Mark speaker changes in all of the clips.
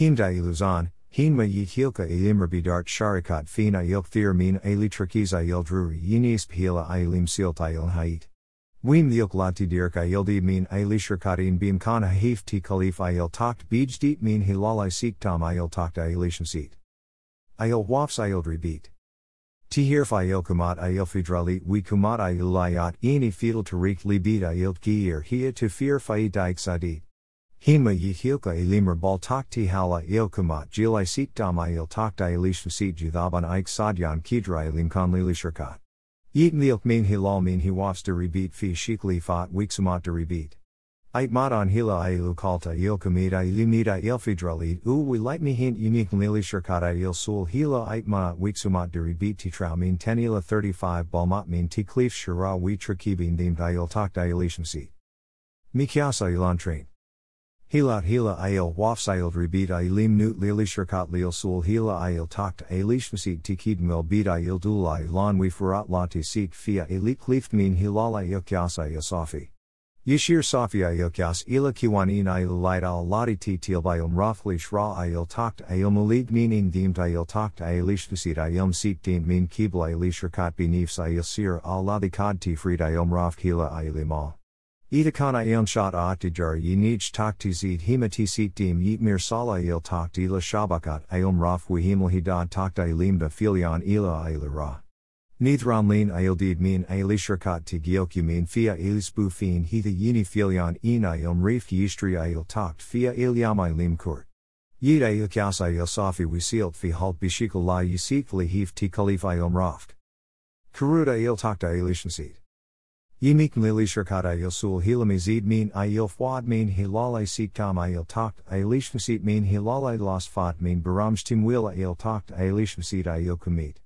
Speaker 1: Himda iluzan, Hinma yi hilka ilimra bidart sharikat fin ayil thir min ali turkiz ayil druri yinis phila ailim silt ayil hait. Weem liok lati dirk ayil di min ali shirkatin beam kana hif ti khalif ayil takt bij deep min hilalai sik tam ayil takt ayilation seat. Ayil wafs ayil rebeat. Tihir ayil kumat ayil fidrali we kumat ayil layat ini fidel tarik libid ayil giir hiya to fear fai daik sadid. Hima yihilka ilimra bal takti hala ilkumat jilai sik dama il takta ilish sit juthaban ik sadyan kidra ilim kan lili shirkat. Yit milk min hilal min hiwafs de rebeat fi shikli fat wiksumat de rebeat. Ait madan hila ailu kalta ilkumida ilimida ilfidralid u we light mi hint unique lili shirkat il sul hila ait ma wiksumat de rebeat titrau min tenila 35 balmat min tiklif shira we trakibin dim il takta ilishim seat. Mikyasa ilan train. Hilat hila ayil wafsayil rebit ayilim nut lili shirkat lil sul hila ayil takt ailish masit tikid mil bid ayil dulai lan wifurat lati sik fia elik klift min hilala yukyasa yasafi. Yishir Safia yukyas ila kiwanin ayil light al lati ti tilbayil rafli shra ayil takt ayil malig meaning deemed ayil takt ailish masit ayil sik deemed min kibla ayil shirkat benif ayil sir al ladi kad ti frid ayil raf hila ayilimal. Itakana ayon shot atijar yi nij takti zid hemati sit dim yit mir sala il takti ila shabakat ayom raf wihimel hidad takta ilimda filion ila ayla ra. Nithran lin ayildid min ayli shirkat ti gilki min fia ilisbu fin hita yini filion in ayom rif yistri ayil takt fia ilyam ilim kurt. Yid ayil kyas ayil safi wisilt fi halt bishikal la yisikli hif ti kalif ayom raft. Karuda ayil takta aylishan seat. Yimik lili shirkat ayil sul hilami zid min ayil fwad min hilalai siktam ayil takt ayilish masit min hilalai las fat min baramj timwil ayil takt ayilish masit ayil kumit.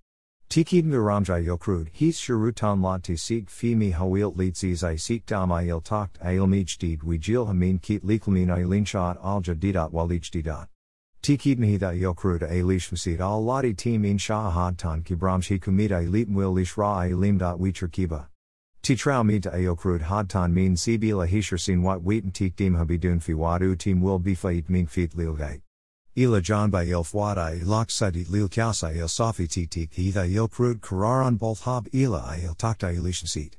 Speaker 1: Tikid baramj ayil krud his sharutan lati sik fimi hawil litzis ay siktam ayil takt ayil mijdid wijil hamin kit liklamin ayilin shot alja didat walich didat. Tikid krud ayilish masit al lati tim in shahad tan kibramj hi kumit ayilit mwil lish Titrao mita ayokrud hadtan min sibila hishersin wat wheaten tik dim habidun fi wadu tim will bifait min fit lilgait. Ila john by il fwada ilak sadi lil kyasa il safi tik tik hitha il krud kararan both hab ila il takta ilishan seat.